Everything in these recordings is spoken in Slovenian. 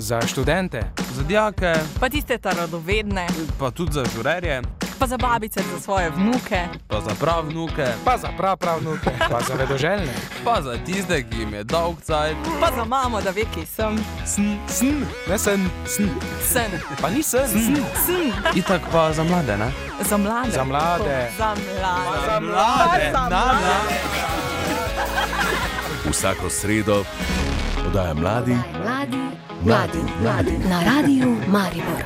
Za študente, za dijake, pa tiste radovedne, pa tudi za žurerje, pa za babice, za svoje vnuke, pa za prav vnuke, pa za prav prav vnuke, pa za vedoželjne, pa za tiste, ki jim je dolg cajt, pa za mamo, da ve, ki sem. Sn, sn, ne sen, sn. Sen. Pa ni sen, sn. sn. Itak pa za mlade, ne? Za mlade. Za mlade. Za mlade. Za mlade. Za mlade. Vsako sredo podaja mladi, mladi, mladi, mladi na radiju Maribor.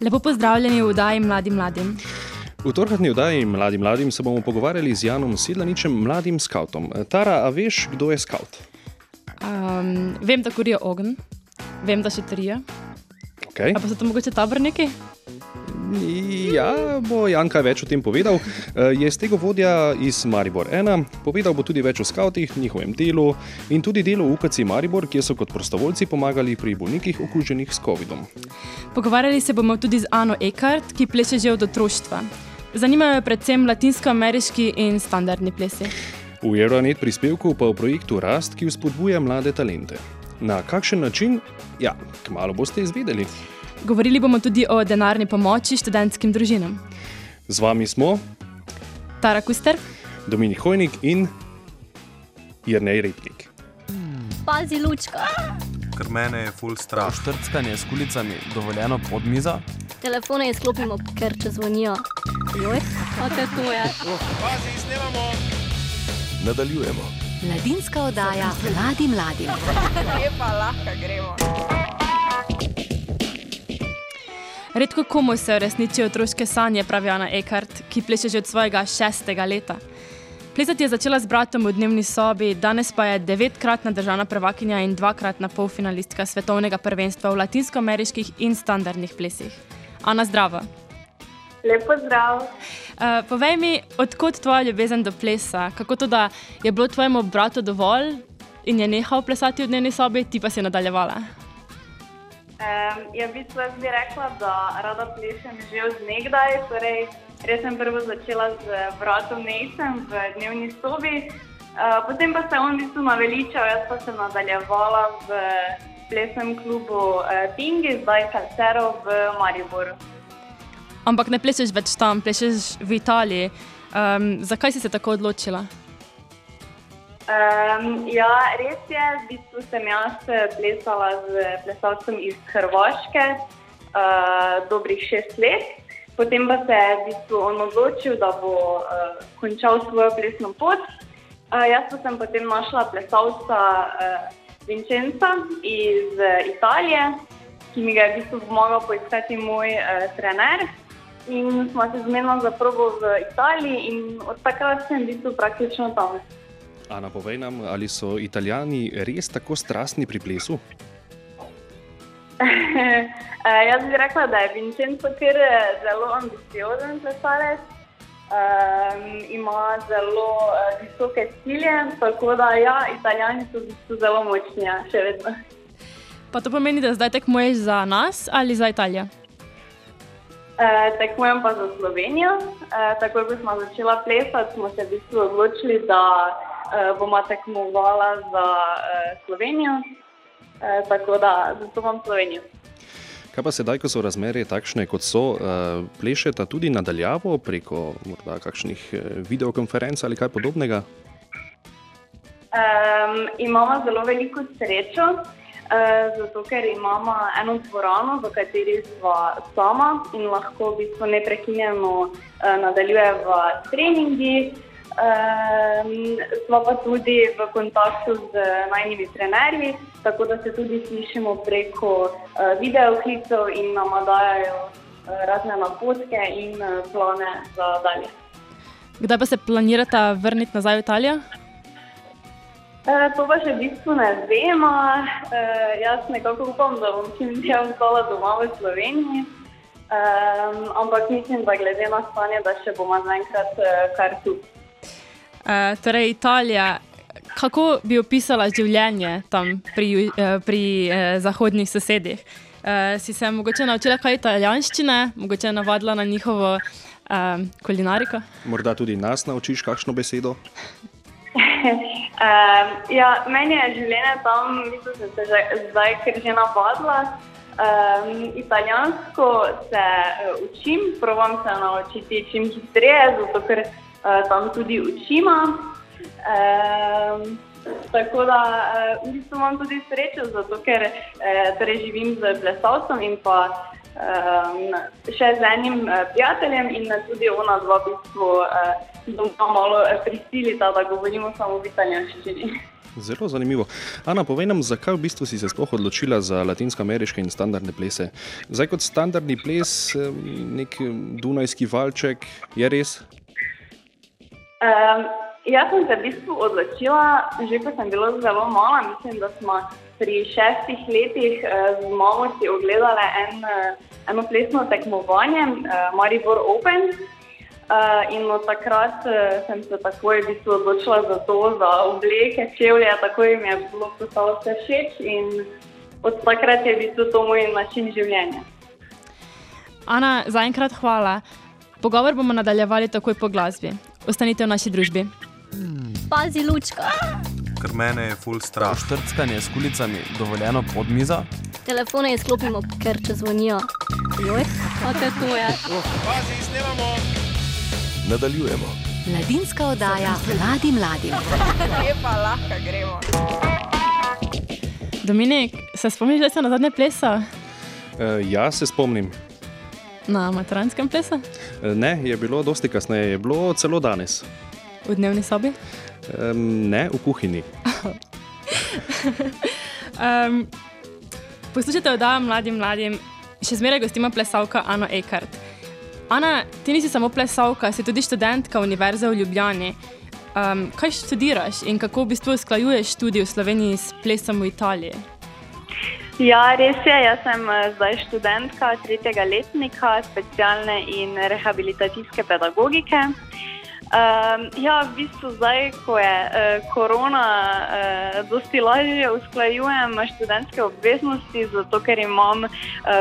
Lepo pozdravljeni v oddaji Mladim Mladim. V torkatni oddaji Mladim Mladim se bomo pogovarjali z Janom Sedlaničem, mladim skautom. Tara, a veš, kdo je skaut? Um, vem, da kurijo ogen, vem, da še trije. Okay. A pa so to mogoče taborniki? Ja, bo Jan kaj več o tem povedal. Je z tega vodja iz Maribor 1. Povedal bo tudi več o skautih, njihovem delu in tudi delu UKC Maribor, kjer so kot prostovoljci pomagali pri bolnikih okuženih s COVID-om. Pogovarjali se bomo tudi z Ano Ekart, ki pleše že od otroštva. Zanimajo jo predvsem latinsko-ameriški in standardni plesi. V Euronet prispevku pa v projektu Rast, ki vzpodbuja mlade talente. Na kakšen način? Ja, kmalo boste izvedeli. Govorili bomo tudi o denarni pomoči študentskim družinam. Z vami smo Tara Kuster, Dominik Hojnik in Jrnej Repnik. Pazi, lučka. Ker mene je full strah. Štrckanje s kulicami dovoljeno pod mizo. Telefone izklopimo, ker če zvonijo. Joj, kako to je? Pazi, snemamo. Nadaljujemo. Mladinska oddaja Mladi Mladim. Lepa, lahko gremo. Redko komu se uresničijo otroške sanje, pravi Ana Ekart, ki pleše že od svojega šestega leta. Plesati je začela z bratom v dnevni sobi, danes pa je devetkratna državna prvakinja in dvakratna polfinalistka svetovnega prvenstva v latinsko-ameriških in standardnih plesih. Ana, zdrava. Lepo zdrav. Uh, povej mi, odkot tvoja ljubezen do plesa? Kako to, da je bilo tvojemu bratu dovolj in je nehal plesati v dnevni sobi, ti pa si nadaljevala? Um, ja, v bistvu jaz bi rekla, da rada plešem že od nekdaj. Torej, res sem prvo začela z bratom Nejcem v dnevni sobi, uh, potem pa se on v bistvu naveličal, jaz pa sem nadaljevala v plesnem klubu uh, Pingi, zdaj Calcero v Mariboru. Ampak ne plešeš več tam, plešeš v Italiji. Um, zakaj si se tako odločila? Um, ja, res je, v bistvu sem jaz plesala z plesalcem iz Hrvaške uh, dobrih šest let. Potem pa se je v bistvu on odločil, da bo uh, končal svojo plesno pot. Uh, jaz pa sem potem našla plesalca uh, Vincenza iz uh, Italije, ki mi ga je v bistvu pomagal poiskati moj uh, trener. In smo se zmenili za probo v Italiji, in od takrat sem v bistvu praktično tam. Ana, povej nam, ali so Italijani res tako strastni pri plesu? Jaz bi rekla, da je Vincenzo kar zelo ambiciozen plesalec. Um, ima zelo uh, visoke cilje, tako da ja, Italijani so bistvu zelo močni, ja, še vedno. Pa to pomeni, da zdaj tekmuješ za nas ali za Italijo? Uh, tekmujem pa za Slovenijo. Uh, takoj, ko smo začeli plesati, smo se v bistvu odločili, da uh, bomo tekmovala za uh, Slovenijo. Uh, tako da zastopam Slovenijo. Kaj pa sedaj, ko so razmere takšne, kot so, uh, plešete tudi nadaljavo preko morda kakšnih videokonferenc ali kaj podobnega? Um, imamo zelo veliko srečo. Uh, zato, ker imamo eno dvorano, v kateri smo sama in lahko v bistvu neprekinjeno uh, nadaljujemo treningi. Uh, smo pa tudi v kontaktu z najnižjimi trenerji, tako da se tudi slišimo preko uh, videoklicev in nam dajo uh, razne napotke in uh, plane za dalje. Kdaj pa se planirate vrniti nazaj v Italijo? E, to pa še v bistvu ne vemo. E, jaz nekako upam, da bom čim dlje ostala doma v Sloveniji. E, ampak mislim, da glede na stanje, da še bomo zaenkrat kar tu. E, torej, Italija. Kako bi opisala življenje tam pri, pri eh, zahodnih sosedih? Eh, si se mogoče naučila kaj italijanščine, mogoče navadila na njihovo eh, kulinariko? Morda tudi nas naučiš kakšno besedo? Um, ja, meni je življenje tam, mislim, da se že zdaj kar že navadila. Um, italijansko se uh, učim, provam se naučiti čim hitreje, zato ker uh, tam tudi učimo. Um, tako da uh, v bistvu imam tudi srečo, zato ker uh, torej živim z plesalcem in pa um, še z enim prijateljem in tudi ona dva v bistvu doma malo uh, prisilita, da govorimo samo v italijanščini. Zelo zanimivo. Ana, povej nam, zakaj v bistvu si se sploh odločila za latinsko-ameriške in standardne plese? Zdaj kot standardni ples, nek dunajski valček, je res? Um, jaz sem se v bistvu odločila, že ko sem bila zelo mala, mislim, da smo pri šestih letih uh, z mamo si ogledali en, uh, eno plesno tekmovanje, uh, Maribor Open. Uh, in od takrat uh, sem se takoj v bistvu odločila za to, za obleke, čevlje, takoj mi je bilo postalo vse všeč in od takrat je v bistvu to moj način življenja. Ana, zaenkrat hvala. Pogovor bomo nadaljevali takoj po glasbi. Ostanite v naši družbi. Pazi, lučka. Ker mene je full strah. Štrckanje s kulicami dovoljeno pod mizo? Telefone izklopimo, ker če zvonijo. Joj, a te to je. Pazi, snemamo. Nadaljujemo. Mladinska oddaja Mladi mladim. Lepa, lahko gremo. Dominik, se spomniš, da si na zadnje plesa? Uh, ja, se spomnim. Na materanskem plesu? Uh, ne, je bilo dosti kasneje, je bilo celo danes. V dnevni sobi? Um, ne, v kuhinji. Um, poslušajte oddajo mladim mladim, še zmeraj gostimo plesalka Ano Ekart. Ana, ti nisi samo plesalka, si tudi študentka Univerze v Ljubljani. Um, kaj študiraš in kako v bistvu usklajuješ študij v Sloveniji s plesom v Italiji? Ja, res je. Jaz sem eh, zdaj študentka tretjega letnika specialne in rehabilitacijske pedagogike. Um, ja, v bistvu zdaj, ko je uh, korona, uh, dosti lažje usklajujem študentske obveznosti, zato ker imam uh,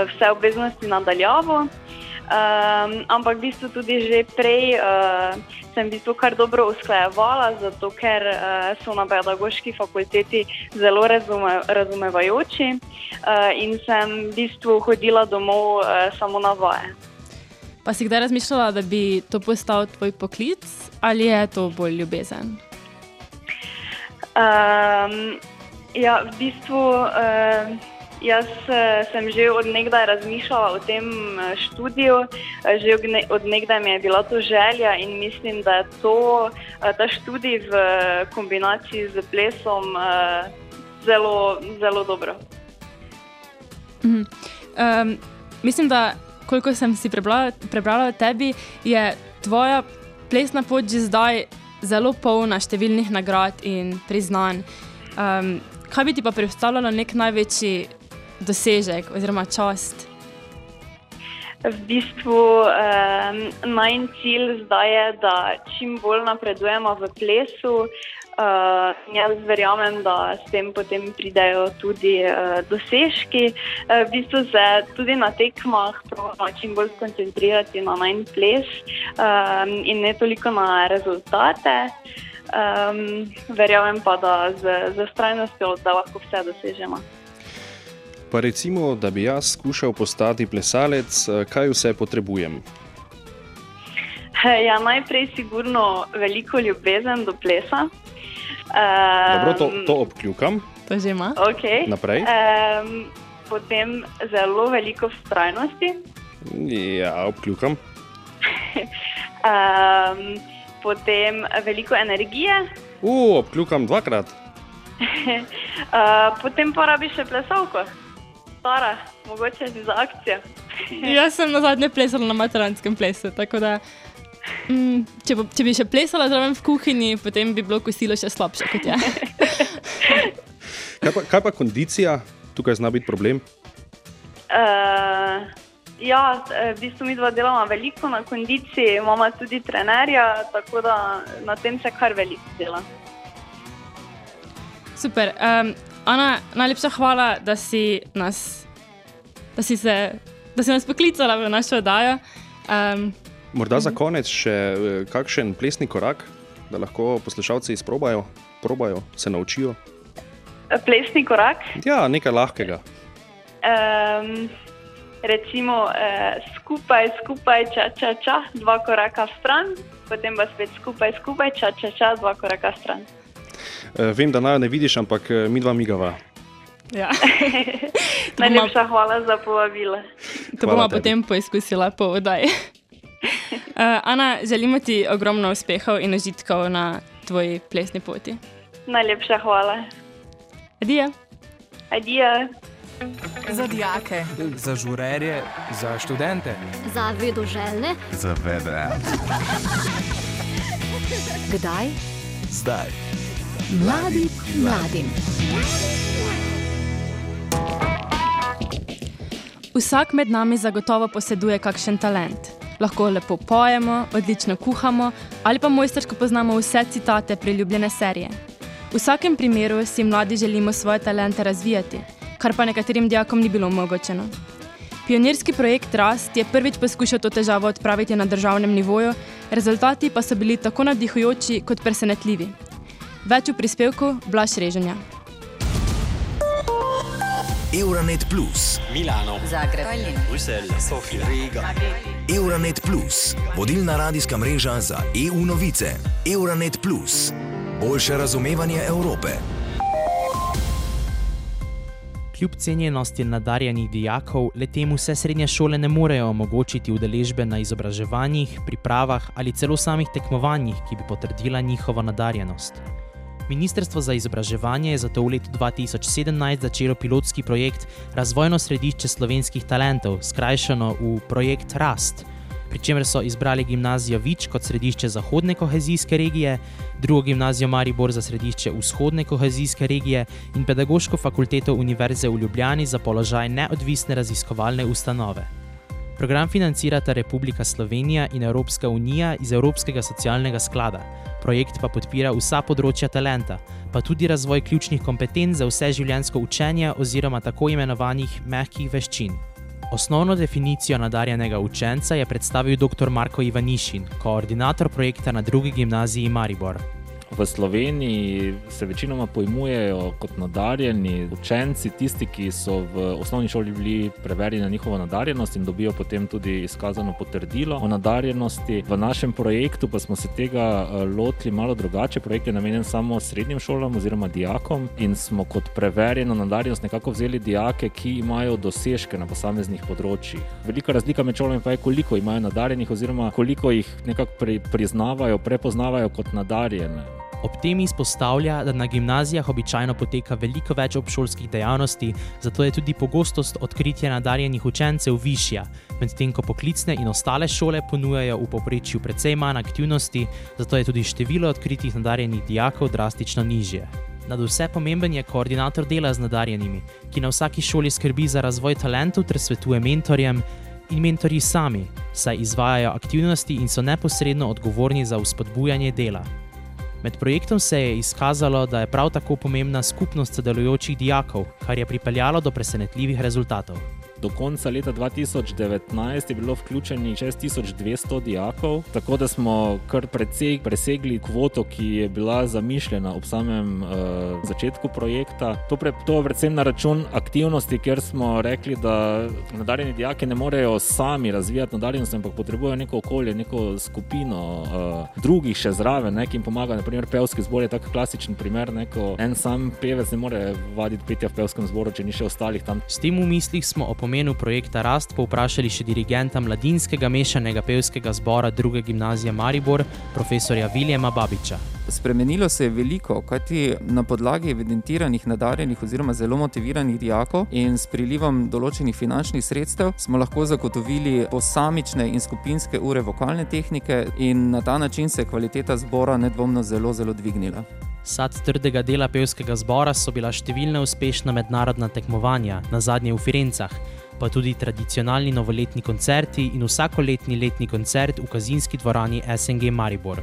vse obveznosti nadaljavo. Um, ampak v bistvu tudi že prej uh, sem v bistvu kar dobro usklajevala, zato ker uh, so na pedagoški fakulteti zelo razume, razumevajoči uh, in sem v bistvu hodila domov uh, samo na vaje. Pa si kdaj razmišljala, da bi to postal tvoj poklic ali je to bolj ljubezen? Um, ja, v bistvu uh, jaz uh, sem že odnegdaj razmišljala o tem uh, študiju, uh, že odne- odnegdaj mi je bila to želja in mislim, da je to, ta študij v kombinaciji z plesom zelo, zelo dobro. Mhm. Um, mislim, da koliko sem si prebrala, prebrala o tebi, je tvoja plesna pot že zdaj zelo polna številnih nagrad in priznanj. Um, kaj bi ti pa predstavljalo nek največji dosežek oziroma čast? V bistvu um, najn cilj zdaj je, da čim bolj napredujemo v plesu. Uh, jaz verjamem, da s tem potem pridejo tudi uh, dosežki. Uh, v bistvu se tudi na tekmah pravimo čim bolj skoncentrirati na najn ples um, in ne toliko na rezultate. Um, verjamem pa, da z, z strajnostjo da lahko vse dosežemo. Pa recimo, da bi jaz skušal postati plesalec, eh, kaj vse potrebujem? Ja, najprej sigurno veliko ljubezen do plesa. Dobro, to, Um, to obkljukam. To že ima. Okay. Naprej. Um, potem zelo veliko vztrajnosti, Ja, obkljukam. um, potem veliko energije, U, obkljukam dvakrat. uh, potem pa rabiš še plesalko, stara, mogoče si za akcijo. Jaz sem na zadnje plesala na materanskem plesu, tako da mm, če, bo, če bi še plesala zraven v kuhinji, potem bi bilo kosilo še slabše kot je. Kaj pa, kaj pa kondicija? Tukaj zna biti problem. Uh, ja, v bistvu mi dva delamo veliko na kondiciji, imamo tudi trenerja, tako da na tem se kar veliko dela. Super. Um, Ana, najlepša hvala, da si nas, da si se, da si nas poklicala v našo oddajo. Um, Morda za konec še eh, kakšen plesni korak, da lahko poslušalci izprobajo. probajo, se naučijo? Plesni korak. Ja, nekaj lahkega. Um, recimo uh, skupaj, skupaj, ča, ča, ča, dva koraka stran, potem pa spet skupaj, skupaj, ča, ča, ča, dva koraka stran. E, vem, da naj ne vidiš, ampak e, mi dva migava. Ja. Najlepša hvala za povabilo. To bomo potem poizkusila po oddaji. Uh, Ana, želimo ti ogromno uspehov in užitkov na tvoji plesni poti. Najlepša hvala. Adijo. Adijo. Za dijake. Za žurerje, za študente. Za vedoželjne, Za vedre. Kdaj? Zdaj. Mladi mladim. Vsak med nami zagotovo poseduje kakšen talent. Lahko lepo pojemo, odlično kuhamo ali pa mojstersko poznamo vse citate priljubljene serije. V vsakem primeru si mladi želimo svoje talente razvijati, kar pa nekaterim dijakom ni bilo omogočeno. Pionirski projekt Rast je prvič poskušal to težavo odpraviti na državnem nivoju, rezultati pa so bili tako navdihujoči kot presenetljivi. Več v prispevku Blaž Reženja. Euronet Plus, Milano, Zagreb. Bruselj, Sofija, Riga. Euronet Plus, vodilna radijska mreža za EU novice. Euronet Plus, boljše razumevanje Evrope. Kljub cenjenosti nadarjenih dijakov, le tem vse srednje šole ne morejo omogočiti udeležbe na izobraževanjih, pripravah ali celo samih tekmovanjih, ki bi potrdila njihovo nadarjenost. Ministrstvo za izobraževanje je zato v letu 2017 začelo pilotski projekt Razvojno središče slovenskih talentov, skrajšano v projekt Rast, pri čemer so izbrali gimnazijo Vič kot središče zahodne kohezijske regije, drugo gimnazijo Maribor za središče vzhodne kohezijske regije in pedagoško fakulteto Univerze v Ljubljani za položaj neodvisne raziskovalne ustanove. Program financirata Republika Slovenija in Evropska unija iz Evropskega socialnega sklada. Projekt pa podpira vsa področja talenta, pa tudi razvoj ključnih kompetenc za vse življenjsko učenje oziroma tako imenovanih mehkih veščin. Osnovno definicijo nadarjenega učenca je predstavil dr. Marko Ivanišin, koordinator projekta na drugi gimnaziji Maribor. V Sloveniji se večinoma pojmujejo kot nadarjeni učenci, tisti, ki so v osnovni šoli bili preverjeni na njihovo nadarjenost in dobijo potem tudi izkazano potrdilo o nadarjenosti. V našem projektu pa smo se tega eh, lotili malo drugače. Projekt je namenjen samo srednjim šolam oziroma dijakom in smo kot preverjeno nadarjenost nekako vzeli dijake, ki imajo dosežke na posameznih področjih. Velika razlika med šolami pa je, koliko imajo nadarjenih oziroma koliko jih nekako pri, priznavajo, prepoznavajo kot nadarjene. Ob tem izpostavlja, da na gimnazijah običajno poteka veliko več obšolskih dejavnosti, zato je tudi pogostost odkritja nadarjenih učencev višja, medtem ko poklicne in ostale šole ponujajo v povprečju precej manj aktivnosti, zato je tudi število odkritih nadarjenih dijakov drastično nižje. Nad vse pomemben je koordinator dela z nadarjenimi, ki na vsaki šoli skrbi za razvoj talentov ter svetuje mentorjem in mentorji sami, saj izvajajo aktivnosti in so neposredno odgovorni za vzpodbujanje dela. Med projektom se je izkazalo, da je prav tako pomembna skupnost sodelujočih dijakov, kar je pripeljalo do presenetljivih rezultatov. Do konca leta 2019 je bilo vključenih 6200 dijakov, tako da smo kar precej presegli kvoto, ki je bila zamišljena ob samem uh, začetku projekta. To, pre, to predvsem na račun aktivnosti, ker smo rekli, da nadarjeni dijaki ne morejo sami razvijati nadarjenosti, ampak potrebujejo neko okolje, neko skupino uh, drugih še zraven, ne, ki jim pomaga. Naprimer, pevski zbor je tak klasičen primer. Neko, en sam pevec ne more vaditi petja v pevskem zboru, če ni še ostalih tam. S tem v mislih smo o pomenu projekta Rast povprašali še dirigenta mladinskega mešanega pevskega zbora druge gimnazije Maribor, profesorja Viljema Babiča. Spremenilo se je veliko, kajti na podlagi evidentiranih, nadarjenih oziroma zelo motiviranih dijakov in s prilivom določenih finančnih sredstev smo lahko zagotovili posamične in skupinske ure vokalne tehnike, in na ta način se je kvaliteta zbora nedvomno zelo, zelo dvignila. Sad trdega dela pevskega zbora so bila številna uspešna mednarodna tekmovanja, na zadnje v Firencah, pa tudi tradicionalni novoletni koncerti in vsakoletni letni koncert v kazinski dvorani SNG Maribor.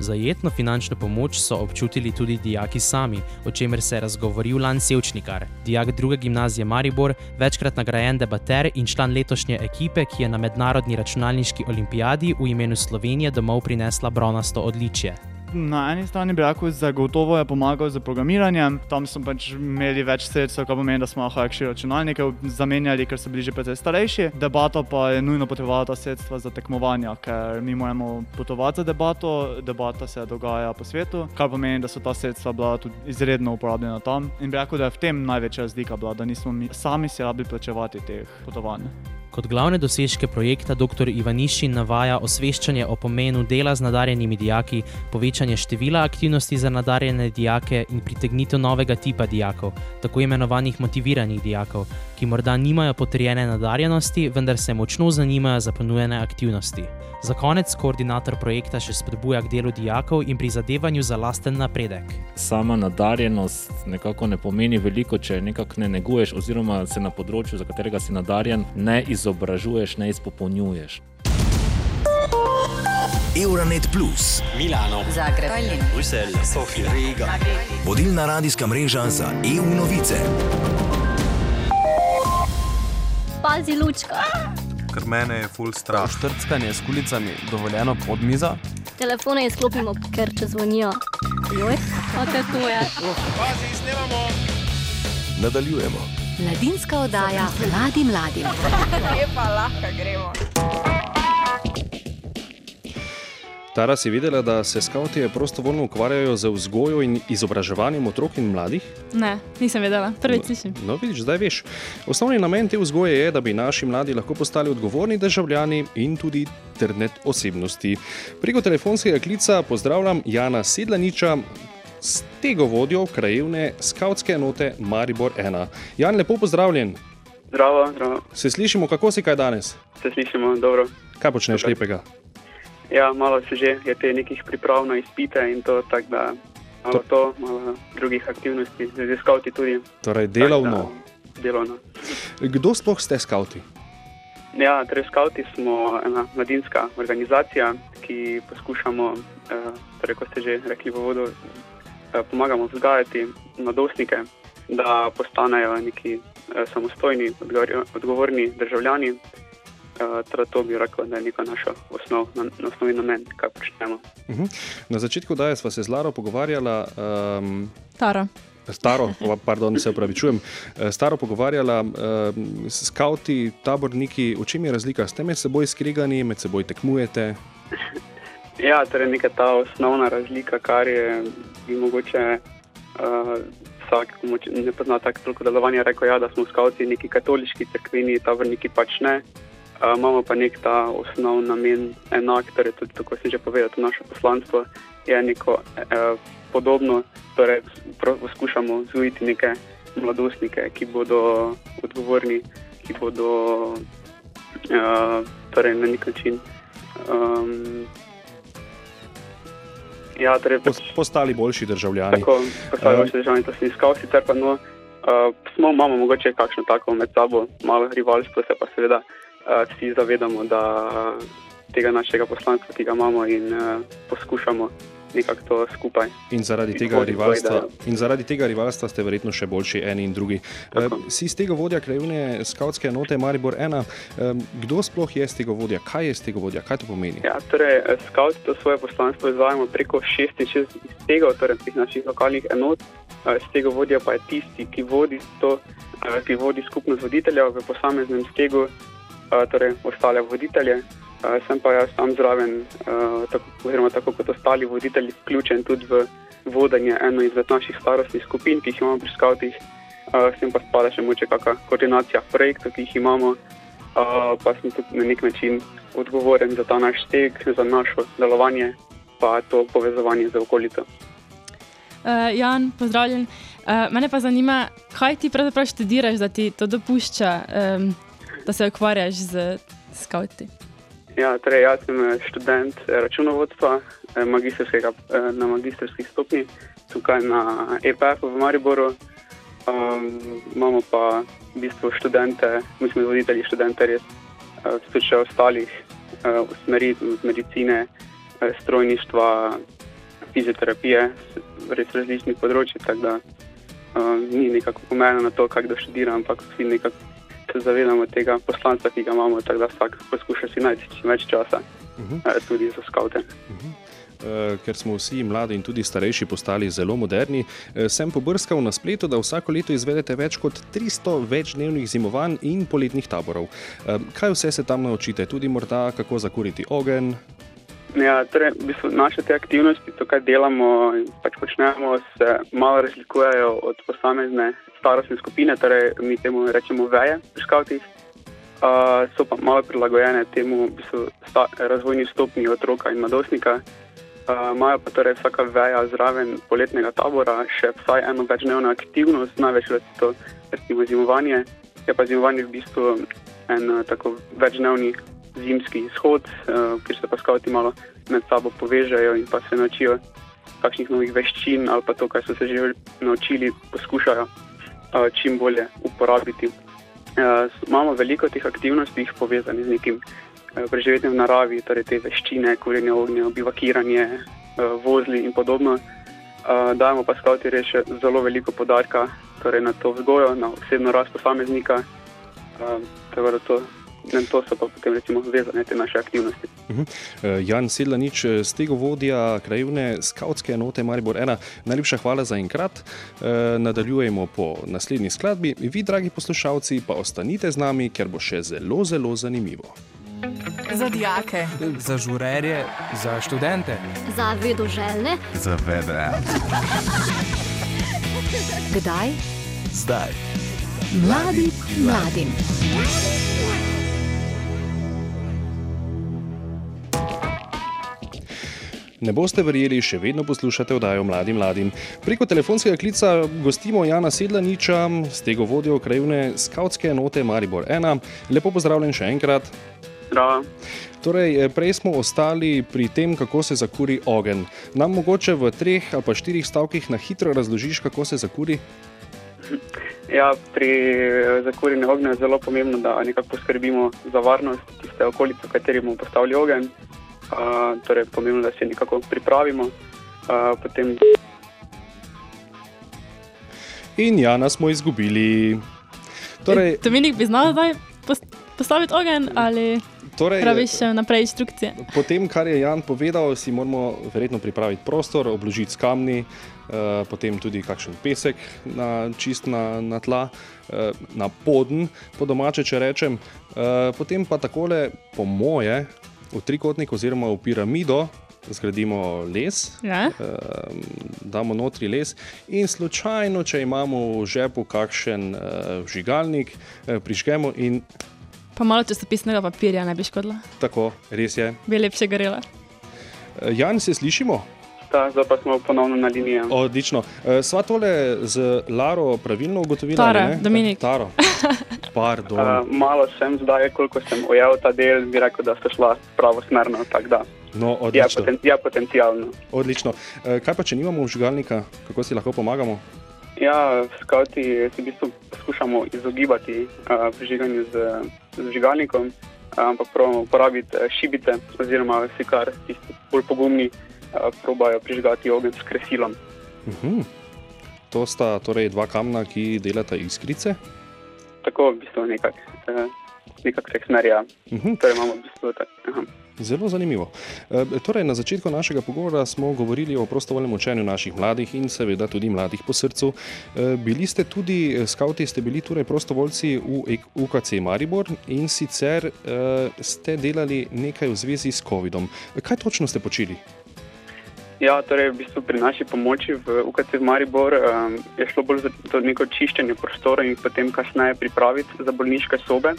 Zajetno finančno pomoč so občutili tudi dijaki sami, o čemer se je razgovoril Lan Sevčnikar, dijak druge gimnazije Maribor, večkrat nagrajen debater in član letošnje ekipe, ki je na mednarodni računalniški olimpijadi v imenu Slovenije domov prinesla bronasto odličje. Na eni strani bi rekel, zagotovo je pomagal z programiranjem. Tam smo pač imeli več sredstev, kar pomeni, da smo lahko akši računalnike zamenjali, ker so bili že precej starejši. Debato pa je nujno potrebovala ta sredstva za tekmovanja, ker mi moramo potovati za debato, debata se dogaja po svetu, kar pomeni, da so ta sredstva bila tudi izredno uporabljena tam. In bi rekel, da je v tem največja razlika bila, da nismo mi sami si rabili plačevati teh potovanj. Kot glavne dosežke projekta dr. Ivanišin navaja osveščanje o pomenu dela z nadarjenimi dijaki, povečanje števila aktivnosti za nadarjene dijake in pritegnitev novega tipa dijakov, tako imenovanih motiviranih dijakov, ki morda nimajo potrjene nadarjenosti, vendar se močno zanimajo za ponujene aktivnosti. Za konec koordinator projekta še spodbuja k delu dijakov in prizadevanju za lasten napredek. Sama nadarjenost nekako ne pomeni veliko, če nekako ne neguješ, oziroma se na področju, za katerega si nadarjen, ne izobražuješ, ne izpopolnjuješ. Euronet Plus, Milano, Zagreb, Bruselj, Sofija, Riga. vodilna radijska mreža za EU novice. Pazi, lučka. Ker mene je full strah. Štrckanje s kulicami dovoljeno pod mizo? Telefone izklopimo, ker če zvonijo. Joj, a te to je. Pazi, snemamo. Nadaljujemo. Mladinska oddaja mladim mladim. Lepa, lahko gremo. Tara si videla, da se skavti prostovoljno ukvarjajo z vzgojo in izobraževanjem otrok in mladih? Ne, nisem vedela, prvič slišim. No, vidiš, zdaj veš. Osnovni namen te vzgoje je, da bi naši mladi lahko postali odgovorni državljani in tudi internet osebnosti. Preko telefonskega klica pozdravljam Jana Sedlaniča, s tega vodjo krajevne skautske enote Maribor 1. Jan, lepo pozdravljen. Zdravo, zdravo. Se slišimo, kako si kaj danes? Se slišimo, dobro. Kaj počneš lepega? Ja, malo se že je te nekih priprav na izpite in to, tako da malo to, to malo drugih aktivnosti, z skauti tudi. Torej, delovno. Tak, da, delovno. Kdo sploh ste skauti? Ja, torej skauti smo ena mladinska organizacija, ki poskušamo, eh, torej, kot ste že rekli v vodu, pomagamo vzgajati mladostnike, da postanejo neki eh, samostojni, odgovor, odgovorni državljani. Uh, torej to bi rekel, da je neka naša osnov, na, osnovni namen, kaj počnemo. Uh -huh. Na začetku daje sva se z Laro pogovarjala. Um, Tara. Staro, pardon, se upravičujem. Staro pogovarjala, skauti, taborniki, v čem je razlika? Ste med seboj skregani, med seboj tekmujete? Ja, torej neka ta osnovna razlika, kar je bi mogoče uh, vsak, ki ne pozna tako toliko delovanja, rekel, ja, da smo skauti neki katoliški crkveni, taborniki pač ne. Uh, imamo pa nek ta osnovni namen enak, torej tudi tako sem že povedal, naše poslanstvo je neko uh, podobno, torej poskušamo vzgojiti neke mladostnike, ki bodo odgovorni, ki bodo uh, torej na nek način. Um, ja, torej, postali boljši državljani. Tako, postali boljši državljani, to sem iskal, sicer pa no, uh, smo, imamo mogoče kakšno tako med sabo, malo rivalstvo, se pa seveda uh, vsi zavedamo, da tega našega poslanstva, ki ga imamo in uh, poskušamo nekako to skupaj. In zaradi, tega rivalstva, in zaradi tega rivalstva ste verjetno še boljši eni in drugi. Tako. Si z tega vodja krajevne skautske enote Maribor 1. Kdo sploh je z tega vodja? Kaj je z tega vodja? Kaj to pomeni? Ja, torej, skauti to svoje poslanstvo izvajamo preko 66 tega, torej teh naših lokalnih enot. Z tega vodja pa je tisti, ki vodi, to, ki vodi skupnost voditeljev v posameznem stegu, torej ostale voditelje. Uh, sem pa jaz tam zraven, uh, tako, oziroma tako kot ostali voditelji, vključen tudi v vodenje eno izmed naših starostnih skupin, ki jih imamo pri skavtih. Uh, sem pa spada še moče kakšna koordinacija projektov, ki jih imamo, pa sem tudi na nek način odgovoren za ta naš steg, za našo delovanje, pa to povezovanje z okolico. Uh, Jan, pozdravljen. Uh, mene pa zanima, kaj ti pravzaprav študiraš, da ti to dopušča, um, da se ukvarjaš z skavti. Ja, torej jaz sem študent računovodstva na magistrski stopni tukaj na EPF v Mariboru. Um, imamo pa v bistvu študente, mi smo voditelji študente res tudi še ostalih uh, smeri, medicine, uh, strojništva, fizioterapije, res različnih področji, tako da uh, ni nekako pomena na to, kako študiram, ampak vsi nekako se zavedamo tega poslanstva, ki ga imamo, tako da vsak poskuša si najti čim več časa, uh -huh. tudi za skavte. Uh -huh. eh, ker smo vsi mladi in tudi starejši postali zelo moderni, eh, sem pobrskal na spletu, da vsako leto izvedete več kot 300 večdnevnih zimovanj in poletnih taborov. Eh, Kaj vse se tam naučite, tudi morda kako zakuriti ogenj? Ja, torej, v bistvu naše te aktivnosti, to, kar delamo in pač počnemo, se malo razlikujejo od posamezne starostne skupine, torej mi temu rečemo veje pri skavtih. Uh, so pa malo prilagojene temu v bistvu, sta, razvojni stopni otroka in mladostnika. Uh, Imajo pa torej vsaka veja zraven poletnega tabora še vsaj eno večdnevno aktivnost, največkrat je to recimo zimovanje. Je pa zimovanje v bistvu en uh, tako večdnevni zimski izhod, uh, kjer se pa skavti malo med sabo povežejo in pa se naučijo kakšnih novih veščin ali pa to, kar so se že naučili, poskušajo uh, čim bolje uporabiti. Uh, imamo veliko teh aktivnosti povezanih z nekim uh, preživetjem v naravi, torej te veščine, kurjenje ognja, bivakiranje, uh, vozli in podobno. Uh, dajemo pa skavti še zelo veliko podarka torej na to vzgojo, na osebno rast posameznika. Uh, Na to so pa potem recimo vezane te naše aktivnosti. Uh -huh. uh, Jan Sedlanič, stego vodja krajevne skautske enote Maribor 1, najlepša hvala za enkrat. Uh, nadaljujemo po naslednji skladbi. Vi, dragi poslušalci, pa ostanite z nami, ker bo še zelo, zelo zanimivo. Za dijake, za žurerje, za študente, za vedoželjne, za vedre. Kdaj? Zdaj. Mladi mladim. Ne boste verjeli, še vedno poslušate oddajo Mladim mladim. Preko telefonskega klica gostimo Jana Sedlaniča, z tega vodjo krajevne skautske enote Maribor 1. Lepo pozdravljen še enkrat. Zdravo. Torej, prej smo ostali pri tem, kako se zakuri ogen. Nam mogoče v treh ali pa štirih stavkih na hitro razložiš, kako se zakuri? Ja, pri zakurjenju ognja je zelo pomembno, da nekako poskrbimo za varnost tiste okolice, v kateri bomo postavili ogenj. Uh, torej, pomembno je, da se nekako pripravimo. Uh, potem... In Jana smo izgubili. Torej, Dominik bi znal zdaj postaviti ogenj ali torej, praviš naprej instrukcije? Po tem, kar je Jan povedal, si moramo verjetno pripraviti prostor, obložiti s kamni, uh, potem tudi kakšen pesek na čist na, na tla, uh, na poden, po domače, če rečem. Uh, potem pa takole, po moje, v trikotnik oziroma v piramido zgradimo les, Ja. um, damo notri les in slučajno, če imamo v žepu kakšen uh, vžigalnik, uh, prižgemo in Pa malo časopisnega papirja ne bi škodilo, tako, res je. bi lepše gorela. Uh, Jan, se slišimo? Ta, zdaj pa smo ponovno na liniji. Odlično. Uh, sva tole z Laro pravilno ugotovila? Tara, ne? Dominik. Taro. Pardon. Uh, malo sem zdaj, koliko sem ujel ta del, bi rekel, da ste šla pravo smerno. No, Ja, odlično. poten, ja, potencialno. odlično. Uh, kaj pa, če nimamo vžigalnika, kako si lahko pomagamo? Ja, skauti se v bistvu poskušamo izogibati uh, prižiganju z, z vžigalnikom, ampak pravimo uporabiti uh, šibice, oziroma vsi, kar tisti bolj pogumni, probajo prižgati ogenj s kresilom. Uh -huh. To sta torej dva kamna, ki delata iskrice. Tako v bistvu nekako nekak se smerja. Uh -huh. Torej imamo v bistvu tak, aha. Zelo zanimivo. E, torej, na začetku našega pogovora smo govorili o prostovoljnem učenju naših mladih in seveda tudi mladih po srcu. E, bili ste tudi, skauti ste bili torej prostovoljci v UKC Maribor in sicer e, ste delali nekaj v zvezi s COVID-om. Kaj točno ste počeli? Ja, torej v bistvu pri naši pomoči v UKC v Maribor um, je šlo bolj za to neko čiščenje prostora in potem kasneje pripraviti za bolniške sobe.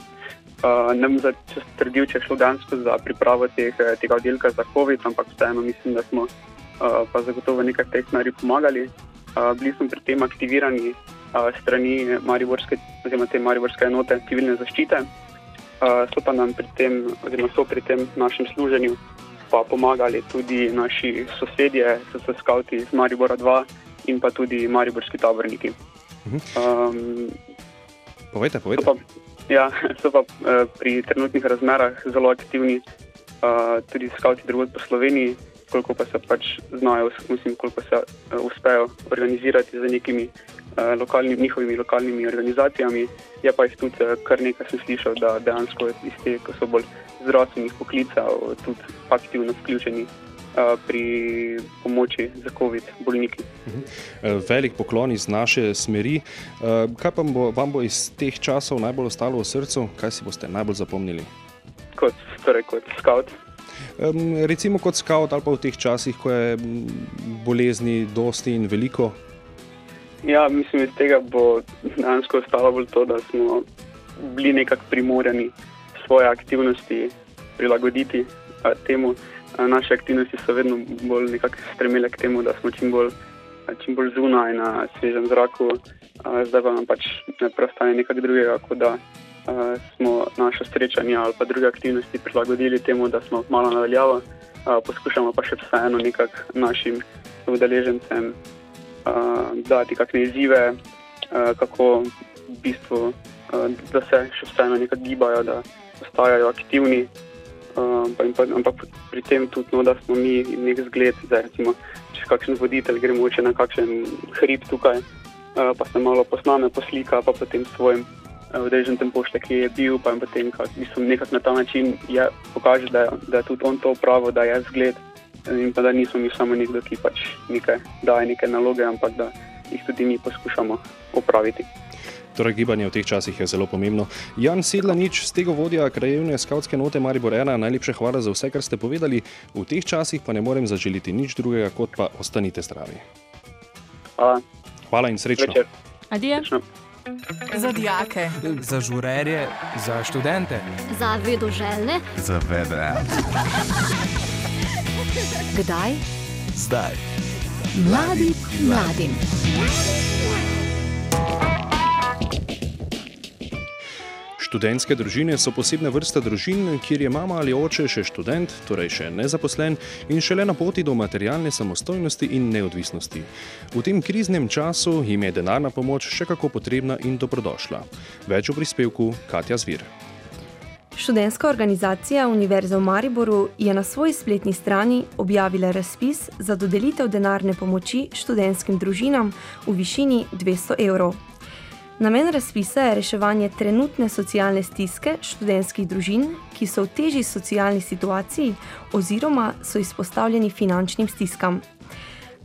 Uh, ne bom zdaj trdil, če je šlo dejansko za pripravo teh, eh, tega oddelka za COVID, ampak vseeno mislim, da smo uh, pa zagotovo nekaj tej smeri pomagali. Uh, bili smo pri tem aktivirani uh, strani Mariborske, oziroma te Mariborske enote civilne zaščite. Uh, so pa nam pri tem, oziroma so pri tem našem služenju pa pomagali tudi naši sosedje, so se skavti iz Maribora 2 in pa tudi mariborski taborniki. Um, Povejte, povejte. so pa, ja, so pa eh, pri trenutnih razmerah zelo aktivni uh, tudi skavti drugod po Sloveniji, koliko pa se pač znajo, mislim, koliko se uh, uspejo organizirati z nekimi uh, lokalnimi, njihovimi lokalnimi organizacijami. Je pa jih tudi uh, kar nekaj sem slišal, da dejansko iz te, ko so bolj zdravstvenih poklicev, tudi aktivno vključeni pri pomoči za COVID bolniki. Eh, Velik poklon iz naše smeri. Eh, Kaj pa bo, vam bo iz teh časov najbolj ostalo v srcu, kaj si boste najbolj zapomnili? Kot, torej kot scout. Recimo kot scout ali pa v teh časih, ko je mm, bolezni dosti in veliko. Ja, mislim, iz tega bo dejansko ostalo bolj to, da smo bili nekako primorani svoje aktivnosti prilagoditi a, temu. A, naše aktivnosti so vedno bolj stremele k temu, da smo čim bolj, a, čim bolj zunaj na svežem zraku. A, zdaj pa nam pač ne preostane nekaj drugega, kot da a, smo naše srečanje ali pa druge aktivnosti prilagodili temu, da smo malo nadaljavo. Poskušamo pa še vseeno nekako našim udeležencem uh, dati kakšne izzive, uh, kako v bistvu, uh, da se še vseeno nekako gibajo, da ostajajo aktivni. Uh, pa, pa, ampak pri tem tudi, no, da smo mi nek zgled, da recimo, če kakšen voditelj gre moče na kakšen hrib tukaj, uh, pa se malo posname, poslika, pa potem svojim udeležencem pošte, ki je bil, pa potem kak, mislim, nekako na ta način je, pokaže, da, da je tudi on to pravo, da je zgled in pa da nismo mi samo nekdo, ki pač nekaj daje neke naloge, ampak da jih tudi mi poskušamo opraviti. Torej, gibanje v teh časih je zelo pomembno. Jan Sedlanič, z tega vodja krajevne skautske note Maribor 1, najlepše hvala za vse, kar ste povedali. V teh časih pa ne morem zaželiti nič drugega, kot pa ostanite zdravi. Hvala. Hvala in srečno. Adije. Za dijake. Za žurerje, za študente. Za vedoželjne. Za vedre. Kdaj? Zdaj. Mladi mladim. Študentske družine so posebna vrsta družin, kjer je mama ali oče še študent, torej še nezaposlen in šele na poti do materialne samostojnosti in neodvisnosti. V tem kriznem času jim je denarna pomoč še kako potrebna in dobrodošla. Več v prispevku Katja Zvir. Študentska organizacija Univerze v Mariboru je na svoji spletni strani objavila razpis za dodelitev denarne pomoči študentskim družinam v višini 200 evrov. Namen razpisa je reševanje trenutne socialne stiske študentskih družin, ki so v težji socialni situaciji oziroma so izpostavljeni finančnim stiskam.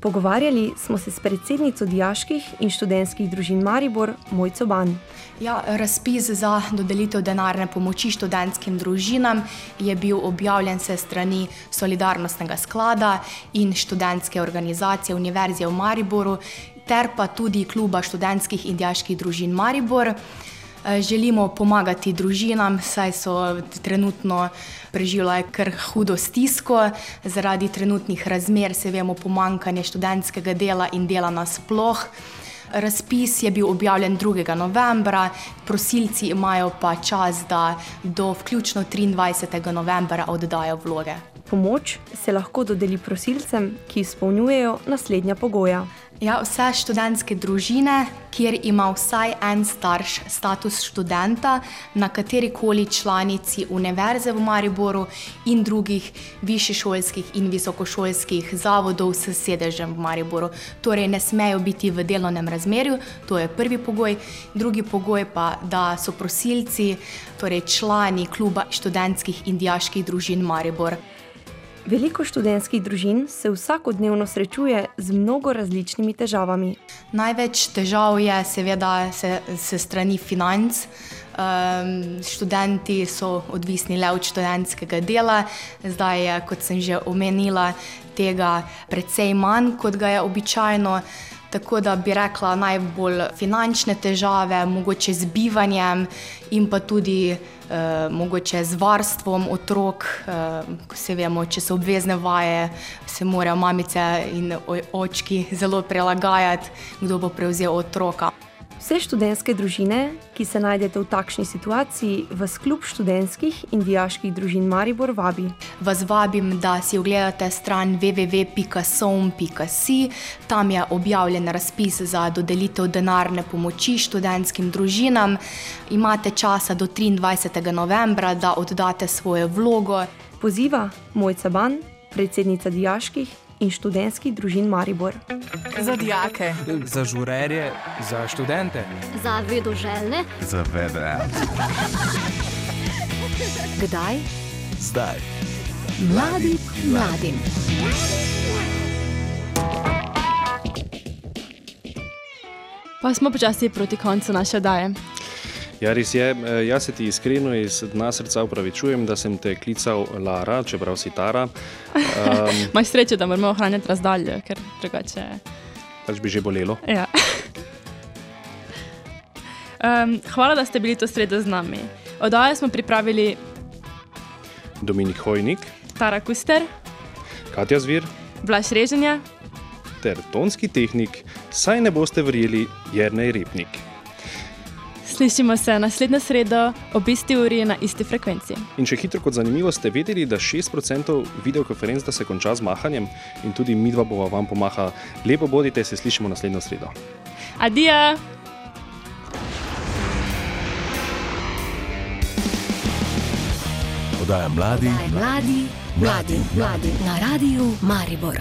Pogovarjali smo se s predsednico dijaških in študentskih družin Maribor, Mojco Ban. Ja, razpis za dodelitev denarne pomoči študentskim družinam je bil objavljen se strani Solidarnostnega sklada in študentske organizacije Univerze v Mariboru, ter pa tudi kluba študentskih in dijaških družin Maribor. Eh, Želimo pomagati družinam, saj so trenutno preživljale kar hudo stisko zaradi trenutnih razmer, se vemo, pomankanje študentskega dela in dela nasploh. Razpis je bil objavljen 2. novembra, prosilci imajo pa čas, da do vključno 23. novembra oddajo vloge. Pomoč se lahko dodeli prosilcem, ki izpolnjujejo naslednja pogoja. Ja, vse študentske družine, kjer ima vsaj en starš status študenta na kateri koli članici Univerze v Mariboru in drugih višješolskih in visokošolskih zavodov s sedežem v Mariboru. Torej, ne smejo biti v delovnem razmerju, to je prvi pogoj. Drugi pogoj pa, da so prosilci, torej člani kluba študentskih in dijaških družin Maribor. Veliko študentskih družin se vsakodnevno srečuje z mnogo različnimi težavami. Največ težav je seveda se, se strani financ. Um, študenti so odvisni le od študentskega dela, zdaj je, kot sem že omenila, tega precej manj, kot ga je običajno. Tako da bi rekla najbolj finančne težave, mogoče z bivanjem in pa tudi eh, mogoče z varstvom otrok. Eh, se vemo, če so obvezne vaje, se morajo mamice in očki zelo prilagajati, kdo bo prevzel otroka. Vse študentske družine, ki se najdete v takšni situaciji, vas klub študentskih in dijaških družin Maribor vabi. Vas vabim, da si ogledate stran www.som.si. Tam je objavljen razpis za dodelitev denarne pomoči študentskim družinam. Imate časa do 23. novembra, da oddate svojo vlogo. Poziva Mojca Ban, predsednica dijaških in študentskih družin Maribor. Za dijake. Za žurerje, za študente. Za vedoželjne. Za vedre. Kdaj? Zdaj. Mladi mladim. Pa smo počasi proti koncu naše daje. Ja, res je. E, Jaz se ti iskreno iz dna srca upravičujem, da sem te klical Lara, čeprav si Tara. Um, Imaš srečo, da moramo ohranjati razdaljo, ker drugače. pač bi že bolelo. Ja. Um, hvala, da ste bili to sredo z nami. Oddajo smo pripravili Dominik Hojnik, Tara Kuster, Katja Zvir Blaž Reženja. ter tonski tehnik, saj ne boste verjeli, Jrnej Repnik. Slišimo se naslednjo sredo ob isti uri na isti frekvenci. In če hitro kot zanimivo ste vedeli, da 6% videokonferenc da se konča z mahanjem in tudi mi dva bova vam pomaha. Lepo bodite, se slišimo naslednjo sredo. Adijo! Podaja mladi, Mladi, mladi, mladi na radiju Maribor.